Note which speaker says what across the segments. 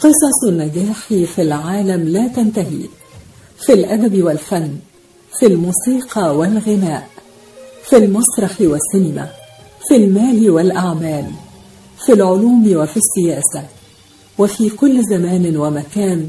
Speaker 1: قصص النجاح في العالم لا تنتهي. في الأدب والفن في الموسيقى والغناء في المسرح والسينما في المال والأعمال في العلوم وفي السياسة وفي كل زمان ومكان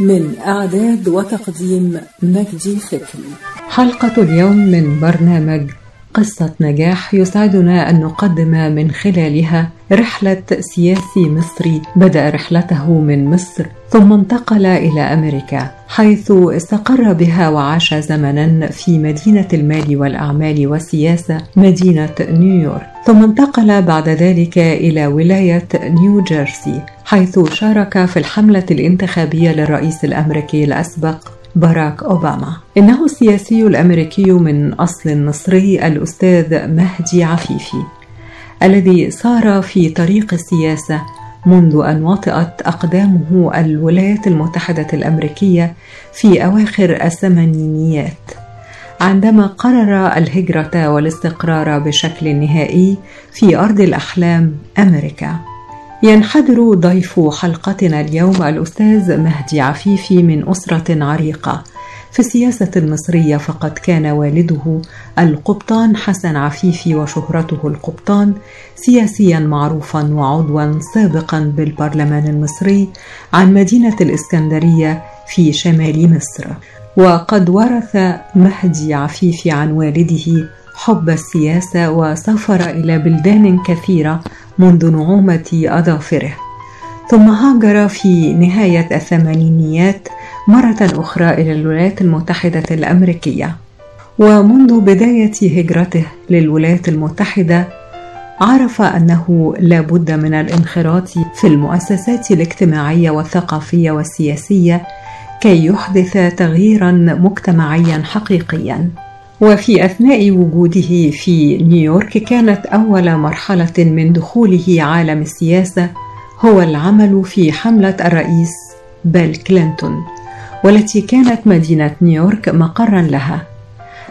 Speaker 1: من إعداد وتقديم مجدي فكري حلقة اليوم من برنامج قصة نجاح يسعدنا أن نقدم من خلالها رحلة سياسي مصري. بدأ رحلته من مصر ثم انتقل إلى أمريكا حيث استقر بها وعاش زمنا في مدينة المال والأعمال والسياسة مدينة نيويورك. ثم انتقل بعد ذلك إلى ولاية نيو جيرسي حيث شارك في الحملة الانتخابية للرئيس الأمريكي الأسبق. باراك أوباما. إنه السياسي الأمريكي من أصل مصري الأستاذ مهدي عفيفي الذي سار في طريق السياسة منذ أن وطئت أقدامه الولايات المتحدة الأمريكية في أواخر الثمانينيات. عندما قرر الهجرة والاستقرار بشكل نهائي في أرض الأحلام أمريكا. ينحدر ضيف حلقتنا اليوم الأستاذ مهدي عفيفي من أسرة عريقة. في السياسة المصرية فقد كان والده القبطان حسن عفيفي وشهرته القبطان سياسيا معروفا وعضوا سابقا بالبرلمان المصري عن مدينة الإسكندرية في شمال مصر. وقد ورث مهدي عفيفي عن والده حب السياسة وسافر إلى بلدان كثيرة منذ نعومة أظافره. ثم هاجر في نهاية الثمانينيات مرة أخرى إلى الولايات المتحدة الأمريكية. ومنذ بداية هجرته للولايات المتحدة عرف أنه لا بد من الانخراط في المؤسسات الاجتماعية والثقافية والسياسية كي يحدث تغييرا مجتمعيا حقيقيا. وفي أثناء وجوده في نيويورك كانت أول مرحلة من دخوله عالم السياسة هو العمل في حملة الرئيس بيل كلينتون والتي كانت مدينة نيويورك مقرا لها.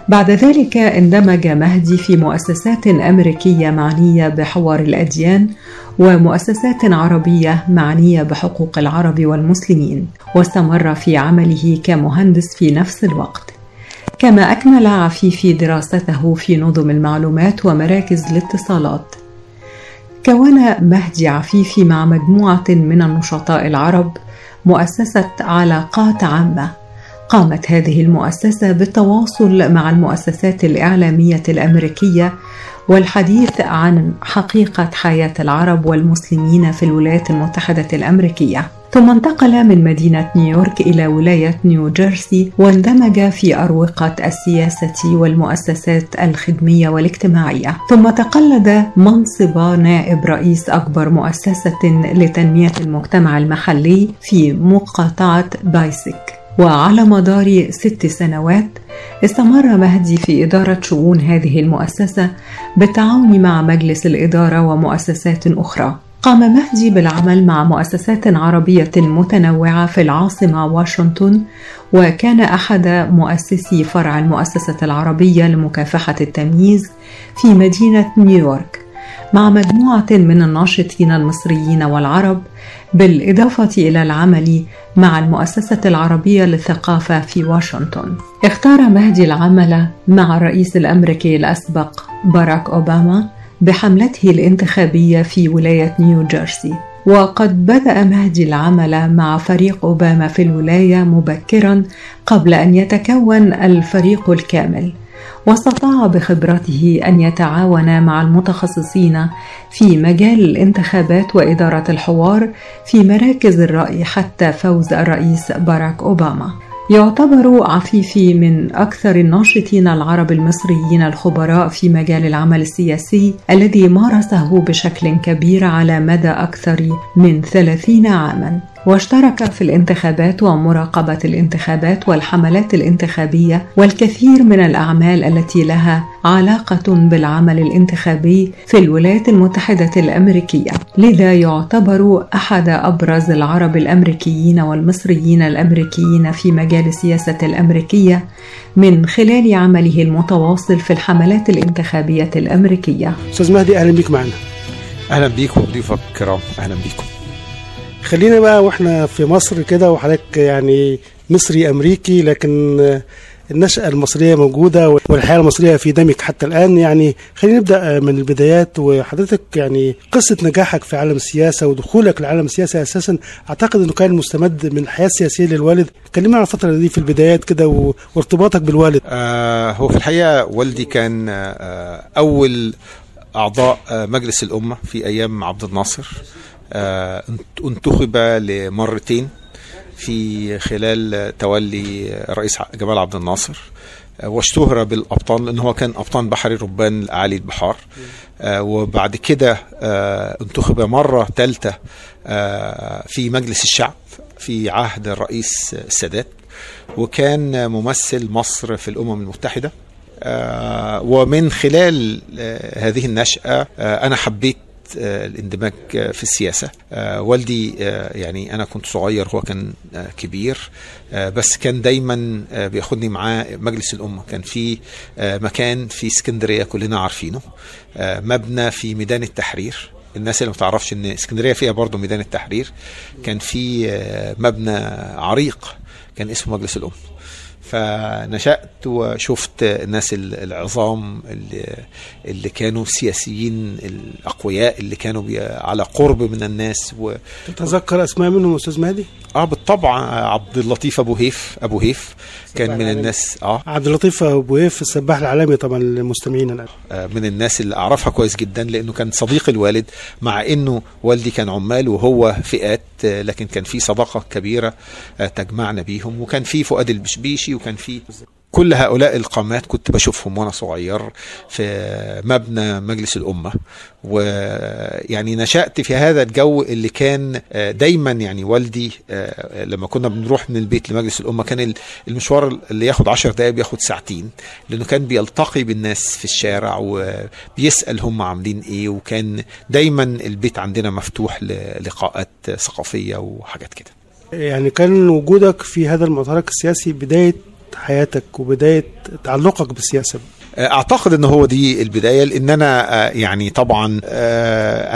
Speaker 1: بعد ذلك اندمج مهدي في مؤسسات أمريكية معنية بحوار الأديان ومؤسسات عربية معنية بحقوق العرب والمسلمين واستمر في عمله كمهندس في نفس الوقت. كما أكمل عفيفي دراسته في نظم المعلومات ومراكز الاتصالات. كون مهدي عفيفي مع مجموعة من النشطاء العرب مؤسسة علاقات عامة. قامت هذه المؤسسة بالتواصل مع المؤسسات الإعلامية الأمريكية والحديث عن حقيقة حياة العرب والمسلمين في الولايات المتحدة الأمريكية. ثم انتقل من مدينة نيويورك إلى ولاية نيو جيرسي واندمج في أروقة السياسة والمؤسسات الخدمية والاجتماعية. ثم تقلد منصب نائب رئيس أكبر مؤسسة لتنمية المجتمع المحلي في مقاطعة بايسك وعلى مدار ست سنوات استمر مهدي في إدارة شؤون هذه المؤسسة بالتعاون مع مجلس الإدارة ومؤسسات أخرى. قام مهدي بالعمل مع مؤسسات عربية متنوعة في العاصمة واشنطن وكان أحد مؤسسي فرع المؤسسة العربية لمكافحة التمييز في مدينة نيويورك. مع مجموعة من الناشطين المصريين والعرب بالإضافة إلى العمل مع المؤسسة العربية للثقافة في واشنطن. اختار مهدي العمل مع الرئيس الأمريكي الأسبق باراك أوباما بحملته الانتخابية في ولاية نيو جيرسي وقد بدأ مهدي العمل مع فريق أوباما في الولاية مبكرا قبل أن يتكون الفريق الكامل واستطاع بخبرته أن يتعاون مع المتخصصين في مجال الانتخابات وإدارة الحوار في مراكز الرأي حتى فوز الرئيس باراك أوباما. يعتبر عفيفي من أكثر الناشطين العرب المصريين الخبراء في مجال العمل السياسي الذي مارسه بشكل كبير على مدى أكثر من ثلاثين عاماً. واشترك في الانتخابات ومراقبة الانتخابات والحملات الانتخابية والكثير من الأعمال التي لها علاقة بالعمل الانتخابي في الولايات المتحدة الأمريكية، لذا يعتبر أحد أبرز العرب الأمريكيين والمصريين الأمريكيين في مجال السياسة الأمريكية من خلال عمله المتواصل في الحملات الانتخابية الأمريكية.
Speaker 2: أستاذ مهدي أهلا بك معنا.
Speaker 3: أهلا بيك وضيوفك الكرام أهلا بيكم.
Speaker 2: خلينا بقى وإحنا في مصر كده وحضرتك يعني مصري أمريكي لكن النشأة المصرية موجودة والحياة المصرية في دمك حتى الآن. يعني خلينا نبدأ من البدايات وحضرتك يعني قصة نجاحك في عالم السياسة ودخولك لعالم السياسة أساسا أعتقد أنه كان مستمد من الحياة السياسية للوالد. كلمنا عن الفترة دي في البدايات كده وارتباطك بالوالد.
Speaker 3: آه هو في الحقيقة والدي كان آه أول أعضاء آه مجلس الأمة في أيام عبد الناصر. انتخب لمرتين في خلال تولي الرئيس جمال عبد الناصر. آه واشتهر بالأبطان لأن هو كان أبطان بحري ربان اعالي البحار. آه وبعد كده انتخب مرة ثالثه في مجلس الشعب في عهد الرئيس السادات. وكان ممثل مصر في الأمم المتحدة. ومن خلال هذه النشأة أنا حبيت الاندماج في السياسة. والدي يعني أنا كنت صغير هو كان كبير بس كان دايما بياخدني معاه مجلس الأمة. كان في مكان في اسكندرية كلنا عارفينه. مبنى في ميدان التحرير. الناس اللي ما تعرفش إن اسكندرية فيها برضه ميدان التحرير. كان في مبنى عريق كان اسمه مجلس الأمة. فنشأت وشفت الناس العظام اللي, اللي كانوا سياسيين الأقوياء اللي كانوا على قرب من الناس و...
Speaker 2: تتذكر أسماء منهم أستاذ مهدي؟
Speaker 3: آه بالطبع عبد اللطيف أبو هيف أبو هيف كان من العالمي. الناس آه
Speaker 2: عبد اللطيف أبو هيف السباح العالمي طبعا للمستمعين الآن
Speaker 3: آه من الناس اللي أعرفها كويس جدا لأنه كان صديق الوالد مع إنه والدي كان عمال وهو فئات لكن كان في صداقة كبيرة تجمعنا بيهم وكان في فؤاد البشبيشي وكان في كل هؤلاء القامات كنت بشوفهم وأنا صغير في مبنى مجلس الأمة. ويعني نشأت في هذا الجو اللي كان دايما يعني والدي لما كنا بنروح من البيت لمجلس الأمة كان المشوار اللي ياخد عشر دقائق بياخد ساعتين لأنه كان بيلتقي بالناس في الشارع وبيسأل هم عاملين إيه وكان دايما البيت عندنا مفتوح للقاءات ثقافية وحاجات كده.
Speaker 2: يعني كان وجودك في هذا المعترك السياسي بداية حياتك وبداية تعلقك بالسياسة؟
Speaker 3: أعتقد إن هو دي البداية لأن أنا يعني طبعا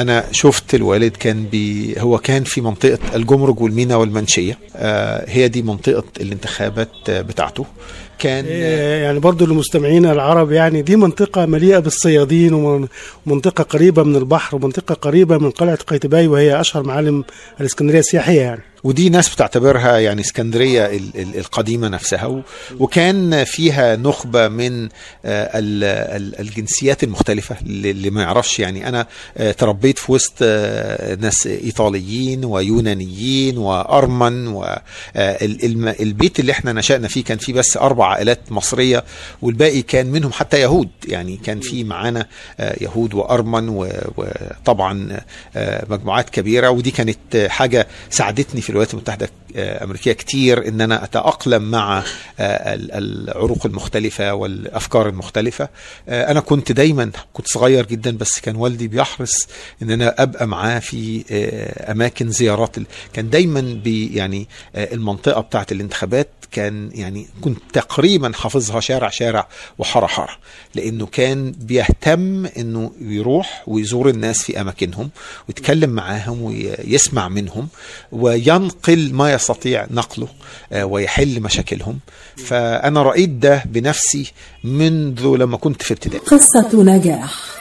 Speaker 3: أنا شفت الوالد كان بي هو كان في منطقة الجمرك والمينا والمنشية هي دي منطقة الانتخابات بتاعته.
Speaker 2: كان يعني برضو للمستمعين العرب يعني دي منطقة مليئة بالصيادين ومنطقة قريبة من البحر ومنطقة قريبة من قلعة قيتباي وهي أشهر معالم الإسكندرية السياحية يعني.
Speaker 3: ودي ناس بتعتبرها يعني اسكندرية القديمة نفسها. وكان فيها نخبة من الجنسيات المختلفة اللي ما يعرفش. يعني أنا تربيت في وسط ناس إيطاليين ويونانيين وأرمن والبيت اللي إحنا نشأنا فيه كان فيه بس أربع عائلات مصرية والباقي كان منهم حتى يهود. يعني كان في معانا يهود وأرمن وطبعا مجموعات كبيرة. ودي كانت حاجة ساعدتني في الولايات المتحدة الامريكيه كتير إن أنا أتأقلم مع العروق المختلفة والأفكار المختلفة. أنا كنت دايما كنت صغير جدا بس كان والدي بيحرص إن أنا أبقى معاه في أماكن زيارات كان دايما بي يعني المنطقة بتاعت الانتخابات كان يعني كنت تقريبا حافظها شارع شارع وحارة حارة لأنه كان بيهتم إنه يروح ويزور الناس في أماكنهم ويتكلم معاهم ويسمع منهم وينقل ما يستطيع نقله ويحل مشاكلهم. فأنا رأيت ده بنفسي منذ لما كنت في ابتدائي.
Speaker 1: قصة نجاح.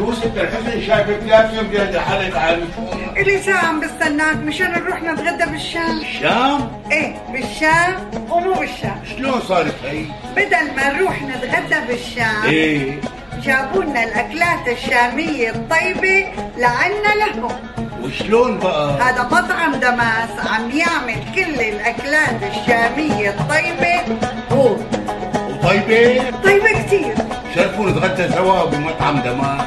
Speaker 4: يوسف الحسن شايفك لازم بيد حالك عارف
Speaker 5: إلي ساعة عم بستناك مشان نروح نتغدى بالشام.
Speaker 4: الشام
Speaker 5: إيه بالشام ومو بالشام.
Speaker 4: شلون صارت هي؟
Speaker 5: بدل ما نروح نتغدى بالشام
Speaker 4: إيه.
Speaker 5: جابوا لنا الأكلات الشامية الطيبة لعنا لهم.
Speaker 4: وشلون بقى؟
Speaker 5: هذا مطعم دماس عم يعمل كل الأكلات الشامية الطيبة. هو
Speaker 4: وطيبة؟
Speaker 5: طيبة كتير.
Speaker 4: شرفوا نتغدى سوا بمطعم دمار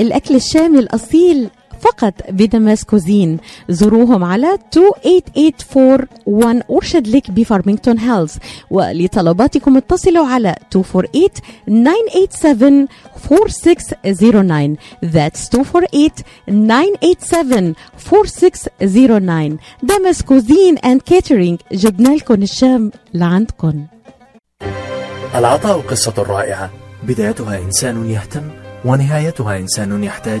Speaker 6: الأكل الشامي الأصيل فقط ب Damas Cuisine. زوروهم على 28841 Orchard Lake بفارمينغتون هيلز. ولطلباتكم اتصلوا على 248-987-4609 That's 248-987-4609 Damas Cuisine and Catering جبنا لكم الشام لعندكم
Speaker 7: العطاء قصة رائعة. بدايتها إنسان يهتم ونهايتها إنسان يحتاج.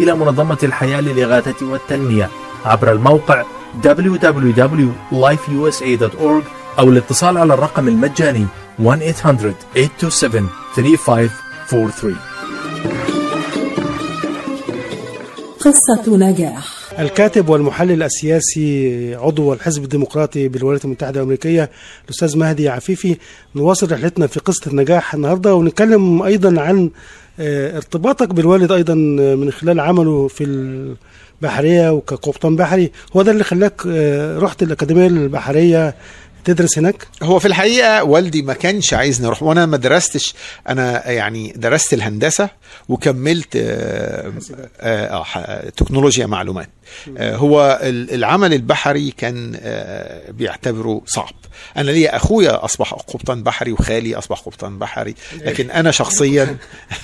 Speaker 7: إلى منظمة الحياة للإغاثة والتنمية عبر الموقع www.lifeusa.org أو الاتصال على الرقم المجاني 1-800-827-3543
Speaker 1: قصة نجاح.
Speaker 2: الكاتب والمحلل السياسي عضو الحزب الديمقراطي بالولايات المتحدة الأمريكية الأستاذ مهدي عفيفي نواصل رحلتنا في قصة النجاح النهاردة ونتكلم أيضا عن ارتباطك بالوالد أيضا من خلال عمله في البحرية وكقبطان بحري هو ده اللي خلاك آه، رحت الأكاديمية البحرية تدرس هناك؟
Speaker 3: هو في الحقيقة والدي ما كانش عايزني أروح وأنا ما درستش. أنا يعني درست الهندسة وكملت آه، آه، آه، تكنولوجيا معلومات. آه، هو ال- العمل البحري كان آه، بيعتبره صعب. أنا ليا أخويا أصبح قبطان بحري وخالي أصبح قبطان بحري لكن أنا شخصيا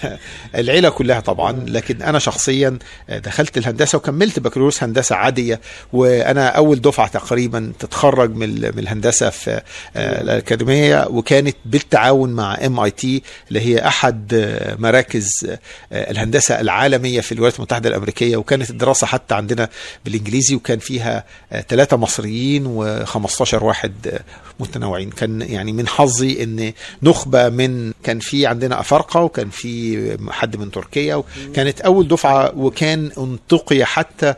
Speaker 3: العيلة كلها طبعا لكن أنا شخصيا دخلت الهندسة وكملت بكالوريوس هندسة عادية. وأنا أول دفعة تقريبا تتخرج من الهندسة في آه، الأكاديمية وكانت بالتعاون مع ام اي تي اللي هي أحد آه، مراكز آه، الهندسة العالمية في الولايات المتحدة الأمريكية وكانت الدراسة حتى عندنا بالإنجليزي وكان فيها ثلاثة مصريين و15 واحد متنوعين. كان يعني من حظي إن نخبة من كان في عندنا أفارقة وكان في حد من تركيا وكانت أول دفعة وكان انتقي حتى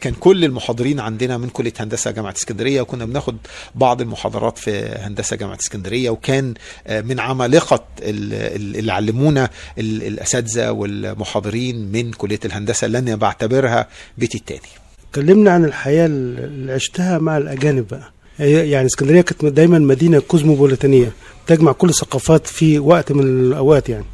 Speaker 3: كان كل المحاضرين عندنا من كلية هندسة جامعة اسكندرية وكنا بناخد بعض بعض المحاضرات في هندسة جامعة اسكندرية وكان آه، من عمالقة ال- ال- اللي علمونا ال- الأساتذة والمحاضرين من كلية الهندسة أنا بعتبرها بيتي التاني.
Speaker 2: كلمنا عن الحياة اللي عشتها مع الأجانب بقى. يعني اسكندرية كانت دايما مدينة كوزموبوليتانية تجمع كل الثقافات في وقت من الأوقات يعني.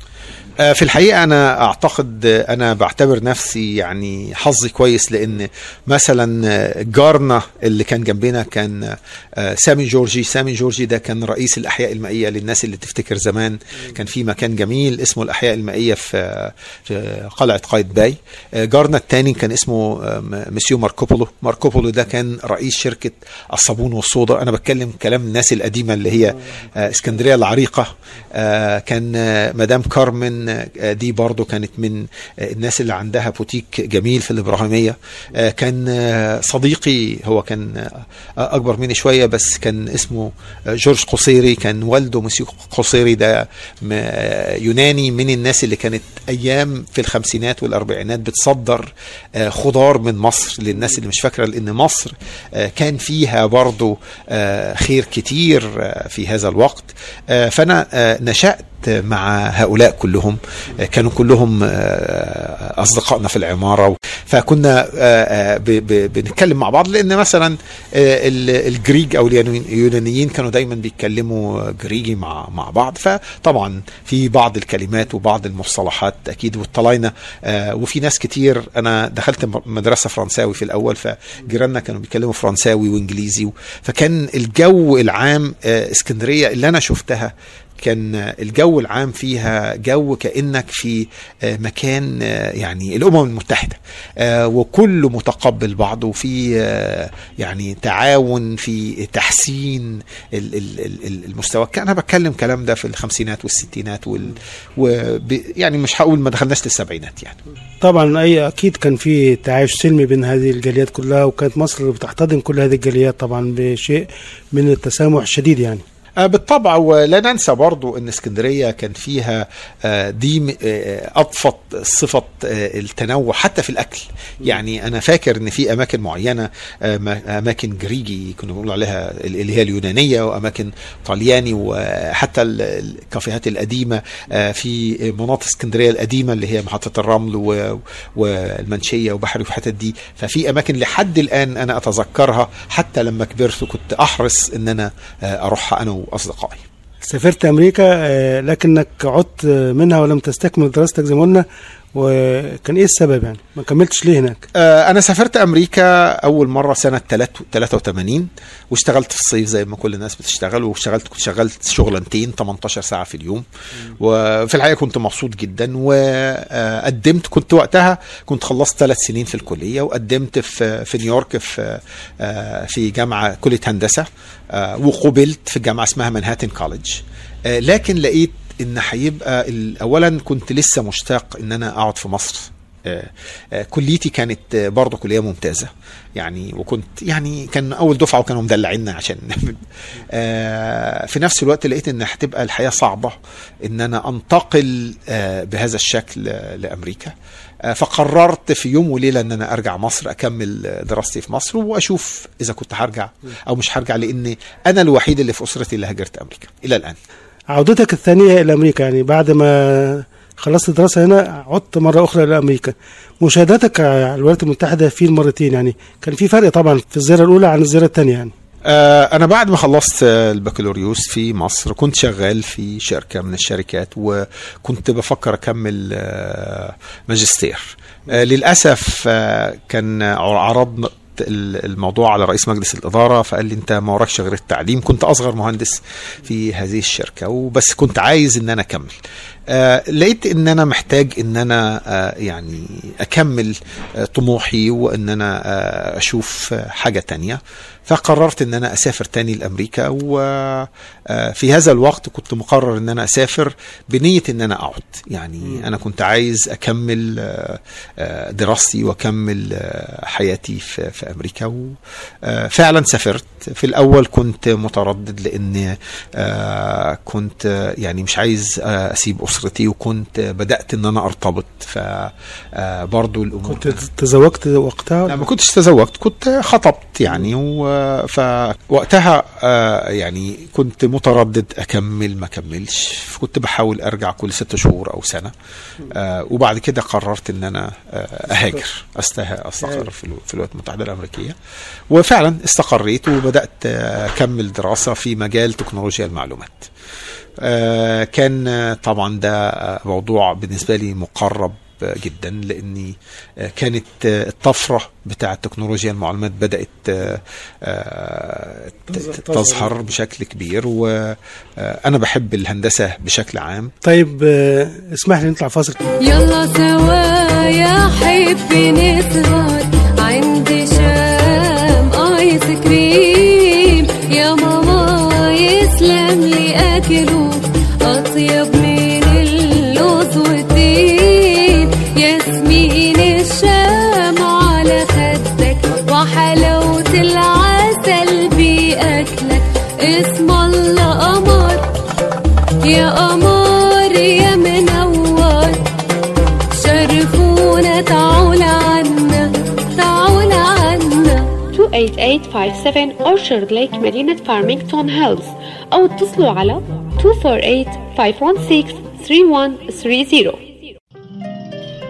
Speaker 3: في الحقيقة أنا أعتقد آه، أنا بعتبر نفسي يعني حظي كويس لأن مثلا آه، جارنا اللي كان جنبنا كان آه، سامي جورجي. سامي جورجي ده كان رئيس الأحياء المائية للناس اللي تفتكر زمان. كان في مكان جميل اسمه الأحياء المائية في قلعة قايتباي. آه، جارنا الثاني كان اسمه آه، مسيو ماركوبولو. ماركوبولو ده كان رئيس شركة الصابون والصودا. أنا بتكلم كلام الناس القديمة اللي هي آه، إسكندرية العريقة. آه، كان آه، مدام كارمن آه، دي برضو كانت من آه، الناس اللي عندها بوتيك جميل في الإبراهيمية. آه، كان صديقي هو كان أكبر مني شوية بس كان اسمه جورج قصيري. كان والده مسيو قصيري ده يوناني من الناس اللي كانت أيام في الخمسينات والأربعينات بتصدر خضار من مصر للناس اللي مش فاكرة لأن مصر كان فيها برضو خير كتير في هذا الوقت. فأنا آه، نشأت مع هؤلاء كلهم. كانوا كلهم آه، أصدقائنا في العمارة. فكنا آه، آه، بنتكلم مع بعض لأن مثلا ال- الجريج أو اليونانيين كانوا دايما بيتكلموا جريجي مع مع بعض. فطبعا في بعض الكلمات وبعض المصطلحات أكيد واطلعنا وفي ناس كتير. أنا دخلت مدرسة فرنساوي في الأول فجيراننا كانوا بيتكلموا فرنساوي وإنجليزي فكان الجو العام اسكندرية اللي أنا شفتها كان الجو العام فيها جو كأنك في آه، مكان آه، يعني الأمم المتحدة. آه، وكله متقبل بعضه آه، يعني تعاون في تحسين ال- ال- ال- ال- المستوى. أنا بتكلم كلام ده في الخمسينات والستينات وال يعني مش هقول ما دخلناش للسبعينات يعني.
Speaker 2: طبعا أي أكيد كان في تعايش سلمي بين هذه الجاليات كلها وكانت مصر بتحتضن كل هذه الجاليات طبعا بشيء من التسامح الشديد يعني.
Speaker 3: بالطبع ولا ننسى برضو إن اسكندرية كان فيها آه، دي م- آه، اضفت صفة آه، التنوع حتى في الأكل. يعني أنا فاكر إن في أماكن معينة آه، ما- أماكن جريجي كنا بنقول عليها ال- اللي هي اليونانية وأماكن طلياني وحتى ال- الكافيهات القديمة آه، في مناطق اسكندرية القديمة اللي هي محطة الرمل و- والمنشية وبحري والحتت دي. ففي أماكن لحد الآن أنا أتذكرها حتى لما كبرت وكنت أحرص إن أنا آه، أروحها أنا وأصدقائي.
Speaker 2: سافرت أمريكا آه، لكنك عدت منها ولم تستكمل دراستك زي ما قلنا. وكان إيه السبب يعني؟ ما كملتش ليه هناك؟
Speaker 3: آه، أنا سافرت أمريكا أول مرة سنة 83 واشتغلت في الصيف زي ما كل الناس بتشتغل واشتغلت كنت شغلت شغلانتين 18 ساعة في اليوم. وفي الحقيقة كنت مبسوط جدا وقدمت كنت وقتها كنت خلصت ثلاث سنين في الكلية وقدمت في في نيويورك في آه، في جامعة كلية هندسة آه، وقبلت في جامعة اسمها مانهاتن كوليدج آه، لكن لقيت إن هيبقى اولا كنت لسه مشتاق إن أنا أقعد في مصر. آه، آه، كليتي كانت برضه كلية ممتازة. يعني وكنت يعني كان أول دفعة وكانوا مدلعيننا عشان آه، في نفس الوقت لقيت إن هتبقى الحياة صعبة إن أنا أنتقل بهذا الشكل لأمريكا. فقررت في يوم وليلة إن أنا أرجع مصر أكمل دراستي في مصر وأشوف إذا كنت هرجع أو مش هرجع لأن أنا الوحيد اللي في أسرتي اللي هاجرت أمريكا إلى الآن.
Speaker 2: عودتك الثانية إلى أمريكا يعني بعد ما خلصت الدراسه هنا عدت مرة أخرى إلى أمريكا. مشاهداتك على الولايات المتحدة في المرتين يعني كان في فرق طبعا في الزيارة الأولى عن الزيارة الثانية يعني.
Speaker 3: آه، أنا بعد ما خلصت البكالوريوس في مصر كنت شغال في شركة من الشركات وكنت بفكر أكمل آه، ماجستير. آه، للأسف كان عرضنا الموضوع على رئيس مجلس الإدارة فقال لي أنت ما وراكش غير التعليم كنت أصغر مهندس في هذه الشركة وبس كنت عايز أن أنا أكمل. لقيت إن أنا محتاج إن أنا آه يعني أكمل آه طموحي وإن أنا آه أشوف آه حاجة تانية. فقررت إن أنا أسافر تاني لأمريكا وفي هذا الوقت كنت مقرر إن أنا أسافر بنية إن أنا أقعد. يعني أنا كنت عايز أكمل آه آه دراستي وأكمل آه حياتي في, أمريكا وفعلا سافرت. في الأول كنت متردد لإن آه كنت آه يعني مش عايز آه أسيب أسرتي وكنت بدأت إن أنا أرتبط. فبرضه الأمور
Speaker 2: كنت تزوجت وقتها؟
Speaker 3: لا ما كنتش تزوجت كنت خطبت يعني فوقتها آه، يعني كنت متردد أكمل ما أكملش. كنت بحاول أرجع كل ست شهور أو سنة آه، وبعد كده قررت إن أنا آه، أهاجر أستقر في الو- في الولايات المتحدة الأمريكية. وفعلا استقريت وبدأت آه، أكمل دراسة في مجال تكنولوجيا المعلومات. آه، كان آه، طبعا ده آه، موضوع بالنسبة لي مقرب آه، جدا لأني آه، كانت آه، الطفرة بتاعه تكنولوجيا المعلومات بدأت آه، آه،
Speaker 2: تظهر-
Speaker 3: بشكل كبير وأنا بحب الهندسة بشكل عام.
Speaker 2: طيب آه، اسمح لي نطلع فاصل.
Speaker 8: يلا سوا يا حبي نسهر.
Speaker 9: 28857 Orchard Lake مدينة فارمينغتون هيلز أو اتصلوا على 248-516-3130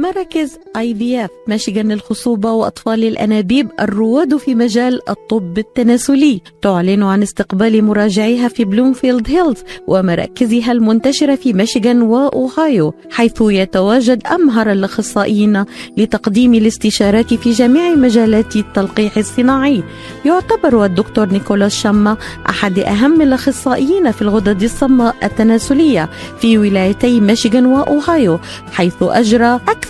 Speaker 6: مراكز IVF مشيغان للخصوبة وأطفال الأنابيب الرواد في مجال الطب التناسلي. تعلن عن استقبال مراجعيها في بلومفيلد هيلز ومراكزها المنتشرة في ميشيغان وأوهايو حيث يتواجد أمهر الأخصائيين لتقديم الاستشارات في جميع مجالات التلقيح الصناعي. يعتبر الدكتور نيكولاس شما أحد أهم الأخصائيين في الغدد الصماء التناسلية في ولايتي ميشيغان وأوهايو حيث أجرى أكثر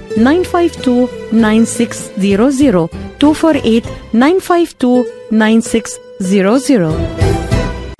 Speaker 6: 952 9600 248 952 9600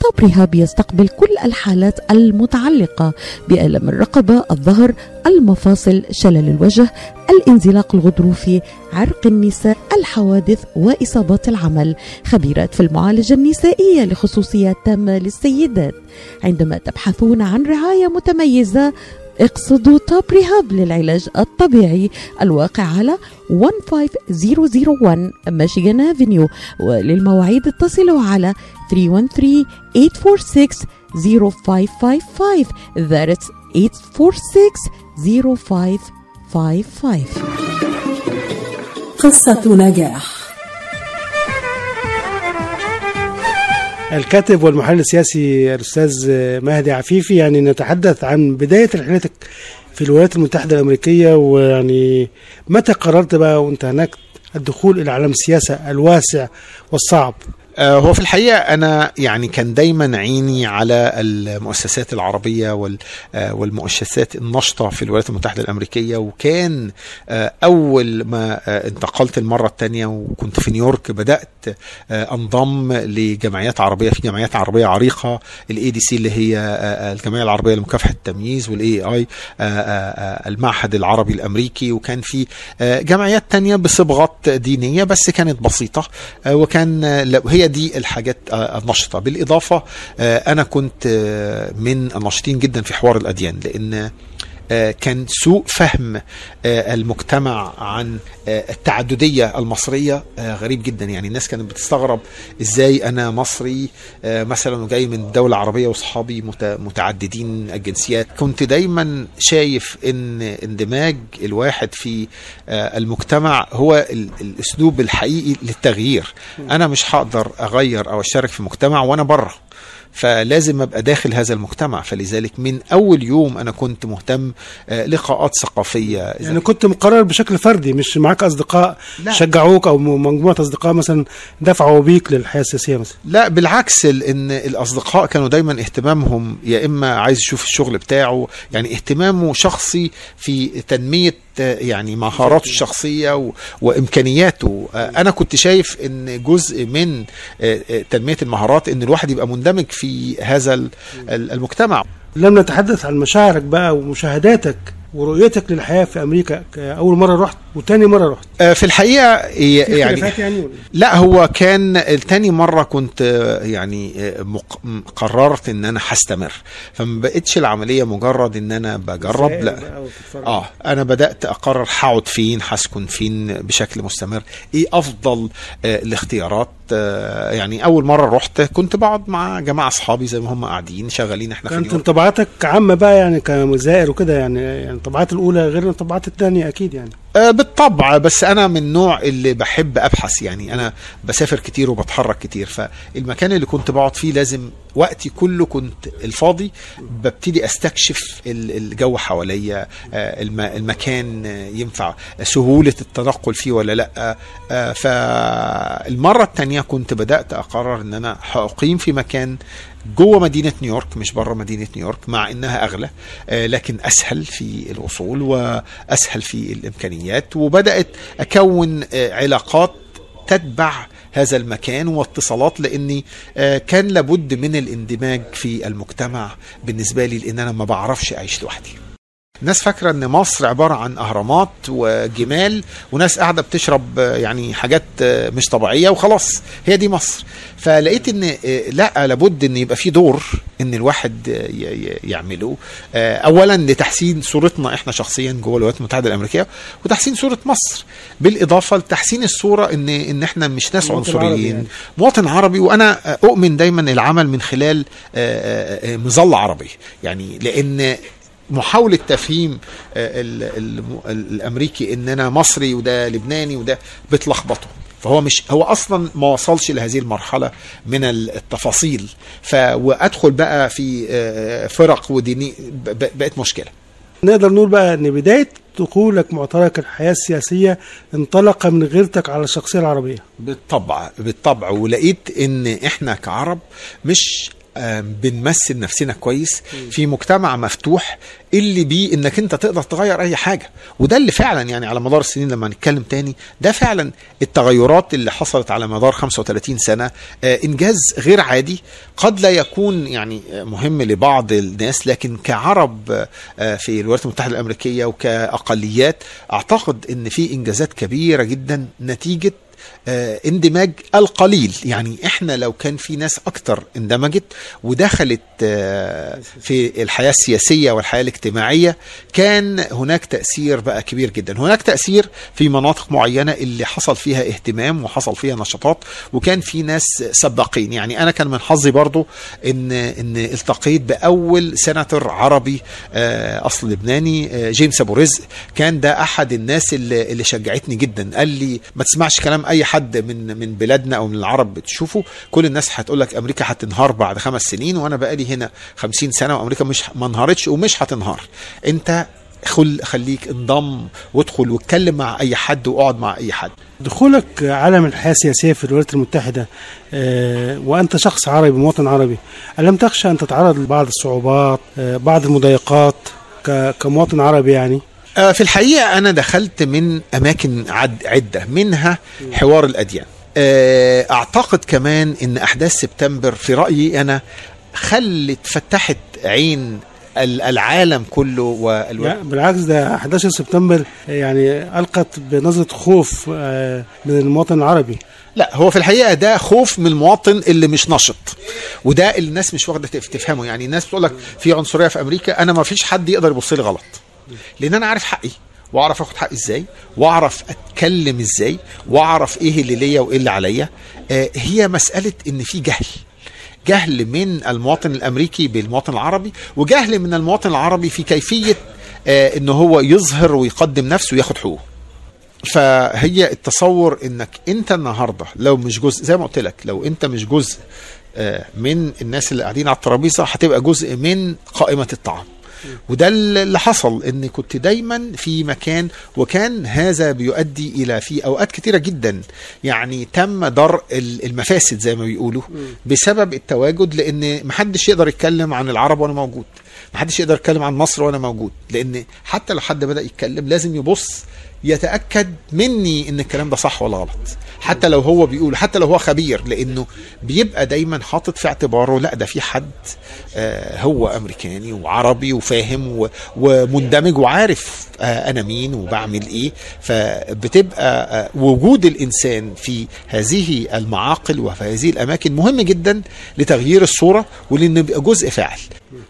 Speaker 6: طب رهاب يستقبل كل الحالات المتعلقة بألم الرقبة الظهر المفاصل شلل الوجه الانزلاق الغضروفي عرق النساء الحوادث وإصابات العمل. خبيرات في المعالجة النسائية لخصوصيات تامة للسيدات. عندما تبحثون عن رعاية متميزة اقصدوا توب ريهاب للعلاج الطبيعي الواقع على 15001 ميشيغان افنيو وللمواعيد اتصلوا على 313 846 0555 that's 846 0555
Speaker 1: قصة نجاح.
Speaker 2: الكاتب والمحلل السياسي الأستاذ مهدي عفيفي يعني نتحدث عن بداية رحلتك في الولايات المتحدة الأمريكية ويعني متى قررت بقى وانت هناك الدخول إلى عالم السياسة الواسع والصعب؟
Speaker 3: هو في الحقيقة أنا يعني كان دايما عيني على المؤسسات العربية آه، والمؤسسات النشطة في الولايات المتحدة الأمريكية وكان آه، أول ما آه، انتقلت المرة الثانية وكنت في نيويورك بدأت آه، أنضم لجمعيات عربية في جمعيات عربية عريقة ال ADC اللي هي آه، آه، الجمعية العربية لمكافحة التمييز وال AA المعهد العربي الأمريكي وكان في آه، جمعيات تانية بصبغات دينية بس كانت بسيطة آه، وكان آه، لو- هي دي الحاجات آه، النشطة. بالإضافة آه، أنا كنت آه، من الناشطين جدا في حوار الأديان لأن آه، كان سوء فهم آه، المجتمع عن آه، التعددية المصرية آه، غريب جدا. يعني الناس كانت بتستغرب إزاي أنا مصري آه، مثلا وجاي من دولة عربية واصحابي مت- متعددين الجنسيات. كنت دايما شايف إن اندماج الواحد في آه، المجتمع هو ال- الأسلوب الحقيقي للتغيير. أنا مش هقدر أغير أو اشترك في مجتمع وأنا بره فلازم أبقى داخل هذا المجتمع فلذلك من أول يوم أنا كنت مهتم آه، لقاءات ثقافية
Speaker 2: يعني كنت مقرر بشكل فردي مش معاك أصدقاء
Speaker 3: لا.
Speaker 2: شجعوك أو مجموعة أصدقاء مثلا دفعوا بيك للحياة السياسية مثلا
Speaker 3: لا بالعكس ال- إن الأصدقاء كانوا دايما اهتمامهم يا إما عايز يشوف الشغل بتاعه يعني اهتمامه شخصي في تنمية يعني مهاراته الشخصية و- وإمكانياته. آه، أنا كنت شايف إن جزء من آه، آه، تنمية المهارات إن الواحد يبقى مندمج في هذا ال- ال- المجتمع.
Speaker 2: لم نتحدث عن مشاعرك بقى ومشاهداتك. ورؤيتك للحياة في أمريكا أول مرة رحت وتاني مرة رحت.
Speaker 3: آه، في
Speaker 2: الحقيقة
Speaker 3: يعني
Speaker 2: يعني؟
Speaker 3: لا هو كان تاني مرة كنت آه، يعني آه، قررت إن أنا هستمر. فما بقتش العملية مجرد إن أنا بجرب لا. آه أنا بدأت أقرر هقعد فين هسكن فين بشكل مستمر. إيه أفضل الاختيارات؟ يعني أول مرة رحت كنت بقعد مع جماعة أصحابي زي ما هم قاعدين شغالين إحنا
Speaker 2: كانت. انطباعاتك عامة بقى يعني كزائر وكده يعني يعني الانطباعات الأولى غير الانطباعات الثانية أكيد يعني
Speaker 3: آه، بالطبع بس أنا من النوع اللي بحب أبحث يعني أنا بسافر كتير وبتحرك كتير فالمكان اللي كنت بقعد فيه لازم وقتي كله كنت الفاضي ببتدي أستكشف ال- الجو حواليا آه، الم- المكان آه، ينفع سهولة التنقل فيه ولا لأ. آه، فالمرة التانية كنت بدأت أقرر أن أنا هأقيم في مكان جوه مدينة نيويورك مش بره مدينة نيويورك مع إنها أغلى آه، لكن أسهل في الوصول وأسهل في الإمكانيات. وبدأت أكون آه، علاقات تتبع هذا المكان واتصالات لأني آه، كان لابد من الاندماج في المجتمع. بالنسبة لي لأن أنا ما بعرفش أعيش لوحدي. الناس فاكرة إن مصر عبارة عن أهرامات وجمال وناس قاعدة بتشرب يعني حاجات آه، مش طبيعية وخلاص هي دي مصر. فلقيت إن آه، لا لابد إن يبقى في دور إن الواحد آه، يعمله. اولا لتحسين صورتنا إحنا شخصيا جوه الولايات المتحدة الأمريكية وتحسين صورة مصر. بالإضافة لتحسين الصورة إن إن إحنا مش ناس عنصريين.
Speaker 2: يعني.
Speaker 3: مواطن عربي وأنا أؤمن دايما العمل من خلال مظله عربي. يعني لأن محاولة تفهيم آه، ال- ال- الأمريكي إن أنا مصري وده لبناني وده بتلخبطه. فهو مش هو أصلا ما وصلش لهذه المرحلة من ال- التفاصيل ف وأدخل بقى في آه، فرق وديني بقت مشكلة.
Speaker 2: نقدر نقول بقى إن بداية دخولك معترك الحياة السياسية انطلق من غيرتك على الشخصية العربية.
Speaker 3: بالطبع بالطبع. ولقيت إن إحنا كعرب مش بنمثل نفسنا كويس في مجتمع مفتوح اللي بيه إنك أنت تقدر تغير أي حاجة. وده اللي فعلا يعني على مدار السنين لما نتكلم تاني ده فعلا التغيرات اللي حصلت على مدار 35 سنة. آه، إنجاز غير عادي قد لا يكون يعني مهم لبعض الناس لكن كعرب آه، في الولايات المتحدة الأمريكية وكأقليات أعتقد إن في إنجازات كبيرة جدا نتيجة اندماج القليل. يعني إحنا لو كان في ناس أكتر اندمجت ودخلت آه، في الحياة السياسية والحياة الاجتماعية كان هناك تأثير بقى كبير جدا. هناك تأثير في مناطق معينة اللي حصل فيها اهتمام وحصل فيها نشاطات وكان في ناس سباقين. يعني أنا كان من حظي برضو إن إن التقيت بأول سيناتور عربي آه، أصل لبناني آه، جيمس أبو رزق. كان ده أحد الناس اللي, اللي شجعتني جدا. قال لي ما تسمعش كلام أي حد من من بلادنا أو من العرب بتشوفه كل الناس هتقول لك أمريكا هتنهار بعد خمس سنين وأنا بقالي هنا خمسين سنة وأمريكا مش ما انهارتش ومش هتنهار. أنت خل خليك انضم وادخل واتكلم مع أي حد واقعد مع أي حد.
Speaker 2: دخولك عالم الحياة السياسية في الولايات المتحدة آه، وأنت شخص عربي مواطن عربي الم تخشى أن تتعرض لبعض الصعوبات آه، بعض المضايقات كمواطن عربي يعني؟
Speaker 3: في الحقيقة أنا دخلت من أماكن عد عدة منها حوار الأديان. آه، أعتقد كمان أن أحداث سبتمبر في رأيي أنا خلت فتحت عين ال- العالم كله والو...
Speaker 2: لا بالعكس ده 11 سبتمبر يعني ألقت بنظرة خوف آه، من المواطن العربي.
Speaker 3: لا هو في الحقيقة ده خوف من المواطن اللي مش نشط وده الناس مش واخدة تف- تفهمه يعني الناس بتقول لك في عنصرية في أمريكا أنا ما فيش حد يقدر يبص لي غلط. لأن أنا عارف حقي وأعرف آخد حقي إزاي وأعرف أتكلم إزاي وأعرف إيه اللي ليا وإيه اللي عليا. آه هي مسألة إن في جهل. جهل من المواطن الأمريكي بالمواطن العربي وجهل من المواطن العربي في كيفية آه إن هو يظهر ويقدم نفسه وياخد حقوقه. فهي التصور إنك أنت النهارده لو مش جزء زي ما قلت لك لو أنت مش جزء آه، من الناس اللي قاعدين على الترابيزة هتبقى جزء من قائمة الطعام. وده اللي حصل إن كنت دايما في مكان وكان هذا بيؤدي إلى في أوقات كتيرة جدا. يعني تم درء ال- المفاسد زي ما بيقولوا بسبب التواجد لأن محدش يقدر يتكلم عن العرب وأنا موجود. محدش يقدر يتكلم عن مصر وأنا موجود. لأن حتى لو حد بدأ يتكلم لازم يبص يتأكد مني إن الكلام ده صح ولا غلط. حتى لو هو بيقول حتى لو هو خبير لأنه بيبقى دايما حاطط في اعتباره لا ده في حد آه هو أمريكاني وعربي وفاهم ومندمج وعارف آه أنا مين وبعمل إيه. فبتبقى آه وجود الإنسان في هذه المعاقل وفي هذه الأماكن مهم جدا لتغيير الصورة ولأنه يبقى جزء فاعل.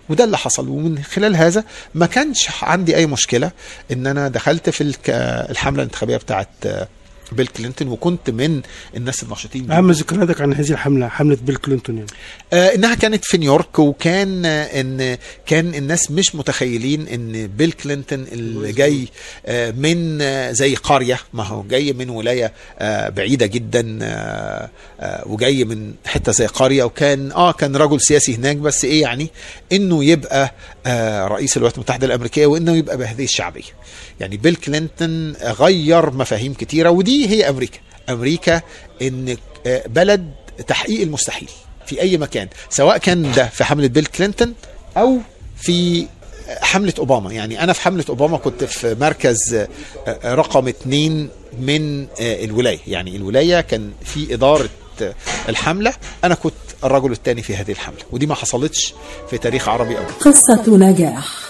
Speaker 3: وده اللي حصل. ومن خلال هذا ما كانش عندي أي مشكلة إن أنا دخلت في الك- الحملة الانتخابية بتاعت آه، بيل كلينتون وكنت من الناس النشيطين
Speaker 2: أهم ذكرياتك عن هذه الحملة حملة بيل كلينتون يعني؟
Speaker 3: آه إنها كانت في نيويورك وكان آه إن كان الناس مش متخيلين إن بيل كلينتون اللي جاي آه من آه زي قرية ما هو جاي من ولاية آه بعيدة جدا آه آه وجاي من حتة زي قرية وكان آه كان رجل سياسي هناك بس إيه يعني؟ إنه يبقى آه رئيس الولايات المتحدة الأمريكية وإنه يبقى بهذه الشعبية. يعني بيل كلينتون غير مفاهيم كتيرة ودي هي أمريكا. أمريكا إن آه بلد تحقيق المستحيل في أي مكان سواء كان ده في حملة بيل كلينتون أو في حملة أوباما. يعني أنا في حملة أوباما كنت في مركز آه، رقم اتنين من آه، الولاية. يعني الولاية كان في إدارة آه، الحملة. أنا كنت الرجل الثاني في هذه الحملة ودي ما حصلتش في تاريخ عربي قبل
Speaker 1: قصة نجاح.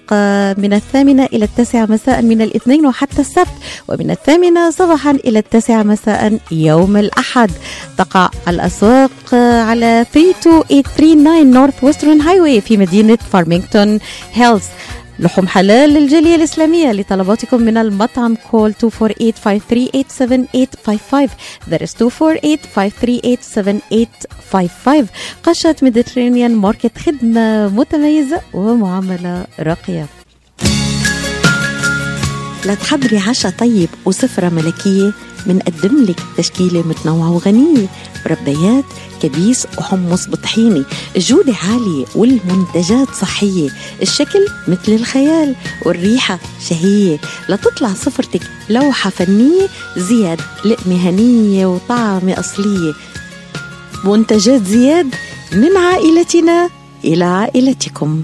Speaker 6: من الثامنة إلى التاسعة مساء من الاثنين وحتى السبت ومن الثامنة صباحا إلى التاسعة مساء يوم الأحد. تقع الأسواق على 32839 Northwestern Highway في مدينة فارمينغتون هيلز لحوم حلال للجالية الإسلامية لطلباتكم من المطعم call 248-538-7855 that is 248-538-7855 قشة Mediterranean Market خدمة متميزة ومعاملة راقية. لتحضري عشاء طيب وسفرة ملكية منقدم لك تشكيلة متنوعة وغنية مربيات كبيس وحمص بطحيني الجودة عالية والمنتجات صحية. الشكل مثل الخيال والريحة شهية. لتطلع سفرتك لوحة فنية زياد لقمة هنية وطعمة أصلية. منتجات زياد من عائلتنا إلى عائلتكم.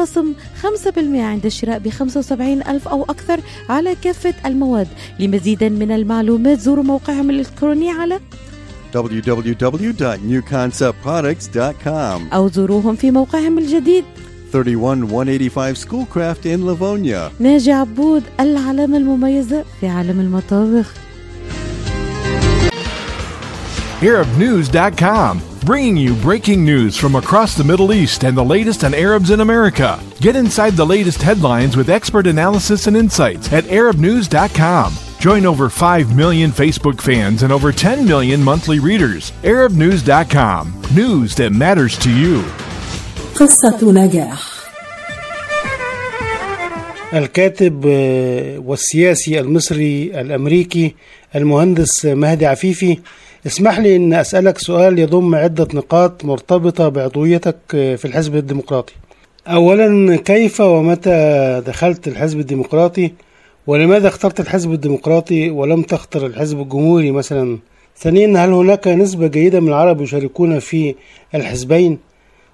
Speaker 6: خصم 5% عند الشراء ب 75 ألف أو أكثر على كافة المواد. لمزيد من المعلومات زوروا موقعهم الإلكتروني على
Speaker 10: www.newconceptproducts.com
Speaker 6: أو زوروهم في موقعهم الجديد.
Speaker 10: 31185 Schoolcraft in Livonia.
Speaker 6: ناجي عبود العلامة المميزة في عالم المطابخ.
Speaker 11: ArabNews.com, bringing you breaking news from across the Middle East and the latest on Arabs in America. Get inside the latest headlines with expert analysis and insights at ArabNews.com. Join over 5 million Facebook fans and over 10 million monthly readers. ArabNews.com, news that matters to you.
Speaker 1: قصة نجاح
Speaker 2: الكاتب آه، والسياسي المصري الأمريكي المهندس مهدي عفيفي اسمح لي أن أسألك سؤال يضم عدة نقاط مرتبطة بعضويتك آه، في الحزب الديمقراطي. أولا كيف ومتى دخلت الحزب الديمقراطي؟ ولماذا اخترت الحزب الديمقراطي ولم تختر الحزب الجمهوري مثلا؟ ثانيا هل هناك نسبة جيدة من العرب يشاركون في الحزبين؟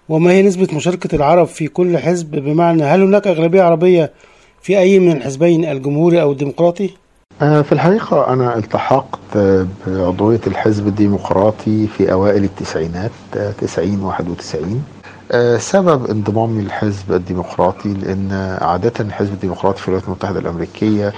Speaker 2: وما هي نسبة مشاركة العرب في كل حزب؟ بمعنى هل هناك أغلبية عربية في أي من الحزبين الجمهوري أو الديمقراطي؟
Speaker 3: آه، في الحقيقة أنا التحقت آه، بعضوية الحزب الديمقراطي في أوائل التسعينات آه، 90 91 آه، سبب انضمامي للحزب الديمقراطي لأن عادة الحزب الديمقراطي في الولايات المتحدة الأمريكية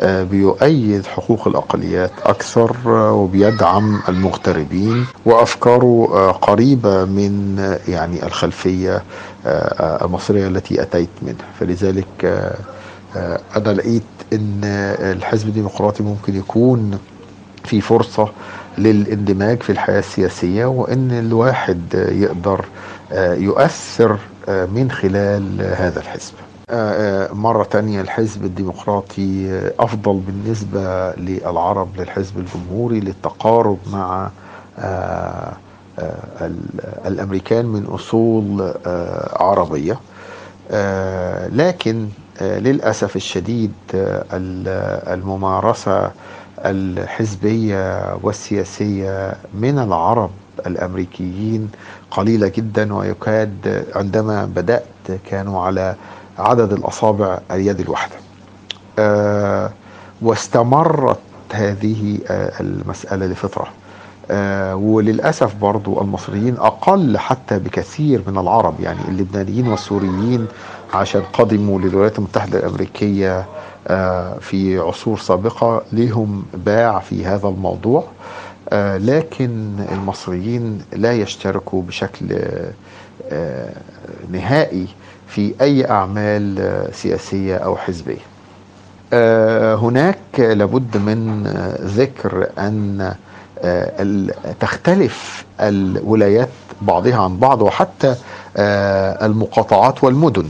Speaker 3: آه، بيؤيد حقوق الأقليات أكثر آه، وبيدعم المغتربين وأفكاره آه، قريبة من آه، يعني الخلفية آه، آه، المصرية التي أتيت منها. فلذلك آه، أنا لقيت آه، الحزب الديمقراطي ممكن يكون في فرصة للاندماج في الحياة السياسية وأن الواحد يقدر آه، يؤثر آه، من خلال هذا الحزب. مرة تانية الحزب الديمقراطي أفضل بالنسبة للعرب للحزب الجمهوري للتقارب مع ال- الأمريكان من أصول عربية. لكن للأسف الشديد آه، ال- الممارسة الحزبية والسياسية من العرب الأمريكيين قليلة جدا ويكاد عندما بدأت كانوا على عدد الأصابع اليد الواحدة. آه، واستمرت هذه آه، المسألة لفترة. آه، وللأسف برضو المصريين أقل حتى بكثير من العرب يعني اللبنانيين والسوريين عشان قدموا للولايات المتحدة الأمريكية آه، في عصور سابقة لهم باع في هذا الموضوع. آه، لكن المصريين لا يشتركوا بشكل آه، نهائي في أي أعمال سياسية أو حزبية. هناك لابد من ذكر أن تختلف الولايات بعضها عن بعض وحتى المقاطعات والمدن.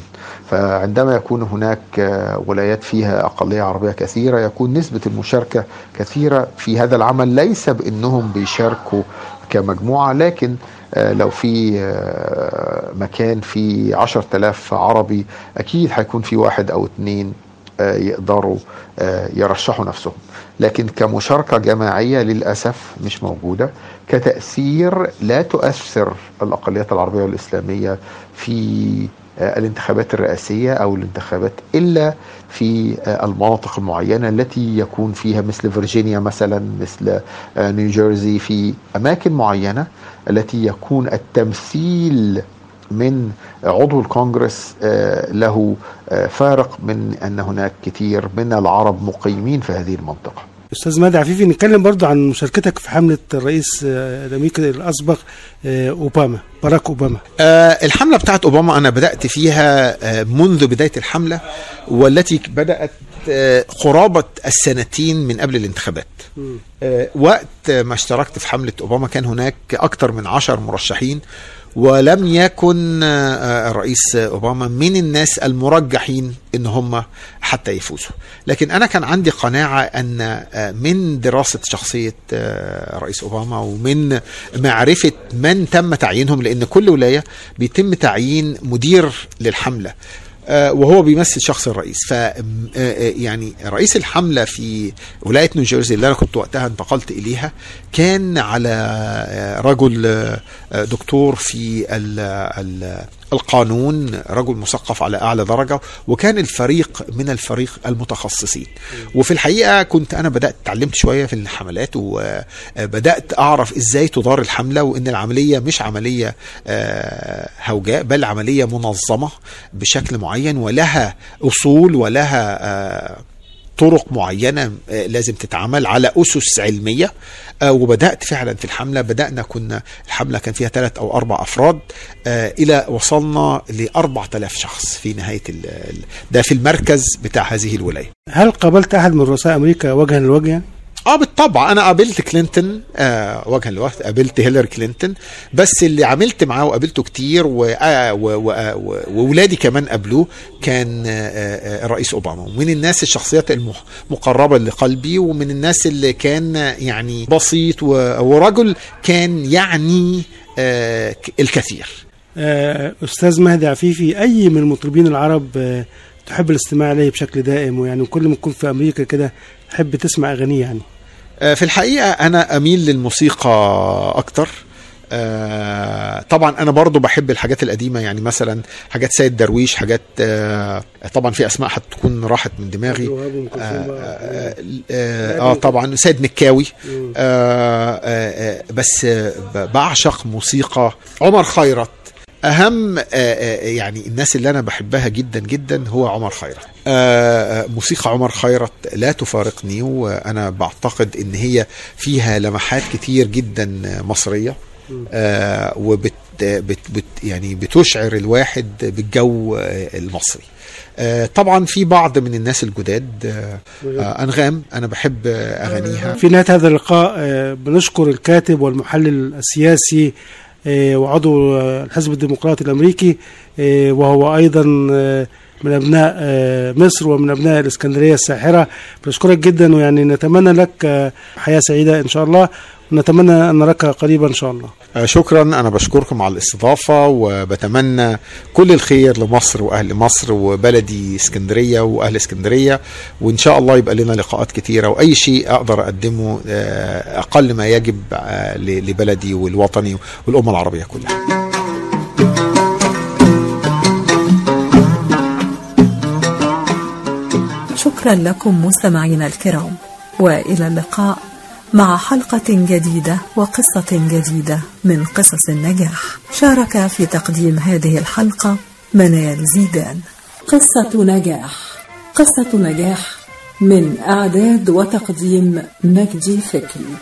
Speaker 3: فعندما يكون هناك آه، ولايات فيها أقلية عربية كثيرة يكون نسبة المشاركة كثيرة في هذا العمل. ليس بأنهم بيشاركوا كمجموعة لكن آه، لو في آه، مكان فيه عشر تلاف عربي أكيد هيكون في واحد أو اتنين يقدروا يرشحوا نفسهم. لكن كمشاركة جماعية للأسف مش موجودة. كتأثير لا تؤثر الأقليات العربية والإسلامية في الانتخابات الرئاسية أو الانتخابات إلا في آه، المناطق المعينة التي يكون فيها مثل فيرجينيا مثلا مثل آه، نيوجيرسي في أماكن معينة التي يكون التمثيل
Speaker 12: من عضو الكونجرس آه، له آه، فارق من أن هناك كثير من العرب مقيمين في هذه المنطقة.
Speaker 2: أستاذ مهدي عفيفي نتكلم برضو عن مشاركتك في حملة الرئيس آه، الأمريكي الأسبق آه، أوباما باراك أوباما.
Speaker 3: آه الحملة بتاعت أوباما أنا بدأت فيها آه منذ بداية الحملة والتي بدأت آه قرابة السنتين من قبل الانتخابات. وقت ما اشتركت في حملة أوباما كان هناك أكثر من عشر مرشحين. ولم يكن آه، الرئيس أوباما من الناس المرجحين إن هم حتى يفوزوا. لكن أنا كان عندي قناعة أن آه، من دراسة شخصية آه، الرئيس أوباما ومن معرفة من تم تعيينهم لأن كل ولاية بيتم تعيين مدير للحملة. آه، وهو بيمثل شخص الرئيس. ف آه، آه، يعني رئيس الحملة في ولاية نيوجيرسي اللي أنا كنت وقتها انتقلت إليها كان على آه، رجل آه، آه، دكتور في ال القانون رجل مثقف على أعلى درجة وكان الفريق من الفريق المتخصصين. وفي الحقيقة كنت أنا بدأت اتعلمت شوية في الحملات وبدات أعرف إزاي تدار الحملة وإن العملية مش عملية آه، هوجاء بل عملية منظمة بشكل معين ولها أصول ولها آه، طرق معينة آه، لازم تتعمل على أسس علمية. آه، وبدأت فعلا في الحملة. بدأنا كنا الحملة كان فيها ثلاث أو أربع أفراد آه، إلى وصلنا ل 4000 شخص في نهاية ده في المركز بتاع هذه الولاية.
Speaker 2: هل قابلت أحد من رؤساء أمريكا وجها لوجه يعني؟
Speaker 3: آه بالطبع أنا قابلت كلينتون آه وجها لوجه قابلت هيلاري كلينتون بس اللي عملت معاه وقابلته كتير آه آه وولادي كمان قابلوه كان آه آه الرئيس أوباما ومن الناس الشخصيات المقربة لقلبي ومن الناس اللي كان يعني بسيط ورجل كان يعني آه الكثير.
Speaker 2: أستاذ مهدي عفيفي أي من المطربين العرب تحب الاستماع إليه بشكل دائم؟ ويعني كل ما تكون في أمريكا كده تحب تسمع أغانيه يعني؟
Speaker 3: في الحقيقة أنا أميل للموسيقى أكتر. آه، طبعا أنا برضو بحب الحاجات القديمة يعني مثلا حاجات سيد درويش حاجات آه، طبعا في أسماء هتكون راحت من دماغي. آه, آه, آه, آه طبعا سيد مكاوي آه آه آه بس آه بعشق موسيقى عمر خيرت. أهم آه، آه، يعني الناس اللي أنا بحبها جدا جدا هو عمر خيرت. آه، موسيقى عمر خيرت لا تفارقني وأنا بعتقد إن هي فيها لمحات كتير جدا مصرية. وبت بت بت يعني بتشعر الواحد بالجو المصري. طبعا في بعض من الناس الجداد أنغام أنا بحب أغانيها.
Speaker 2: في نهايه هذا اللقاء بنشكر الكاتب والمحلل السياسي وعضو آه، الحزب الديمقراطي الأمريكي آه، وهو أيضا آه، من أبناء آه، مصر ومن أبناء الإسكندرية الساحرة. بنشكرك جدا ويعني نتمنى لك آه، حياة سعيدة إن شاء الله. ونتمنى أن نراك قريبا إن شاء الله.
Speaker 3: آه، شكرا. أنا بشكركم على الاستضافة وبتمنى كل الخير لمصر وأهل مصر وبلدي اسكندرية وأهل اسكندرية. وإن شاء الله يبقى لنا لقاءات كتيرة وأي شيء أقدر أقدمه آه، أقل ما يجب آه، لبلدي والوطني والامه العربية كلها.
Speaker 1: شكرا لكم مستمعينا الكرام وإلى اللقاء. مع حلقة جديدة وقصة جديدة من قصص النجاح. شارك في تقديم هذه الحلقة منال زيدان. قصة نجاح. قصة نجاح من أعداد وتقديم مجدي فكري.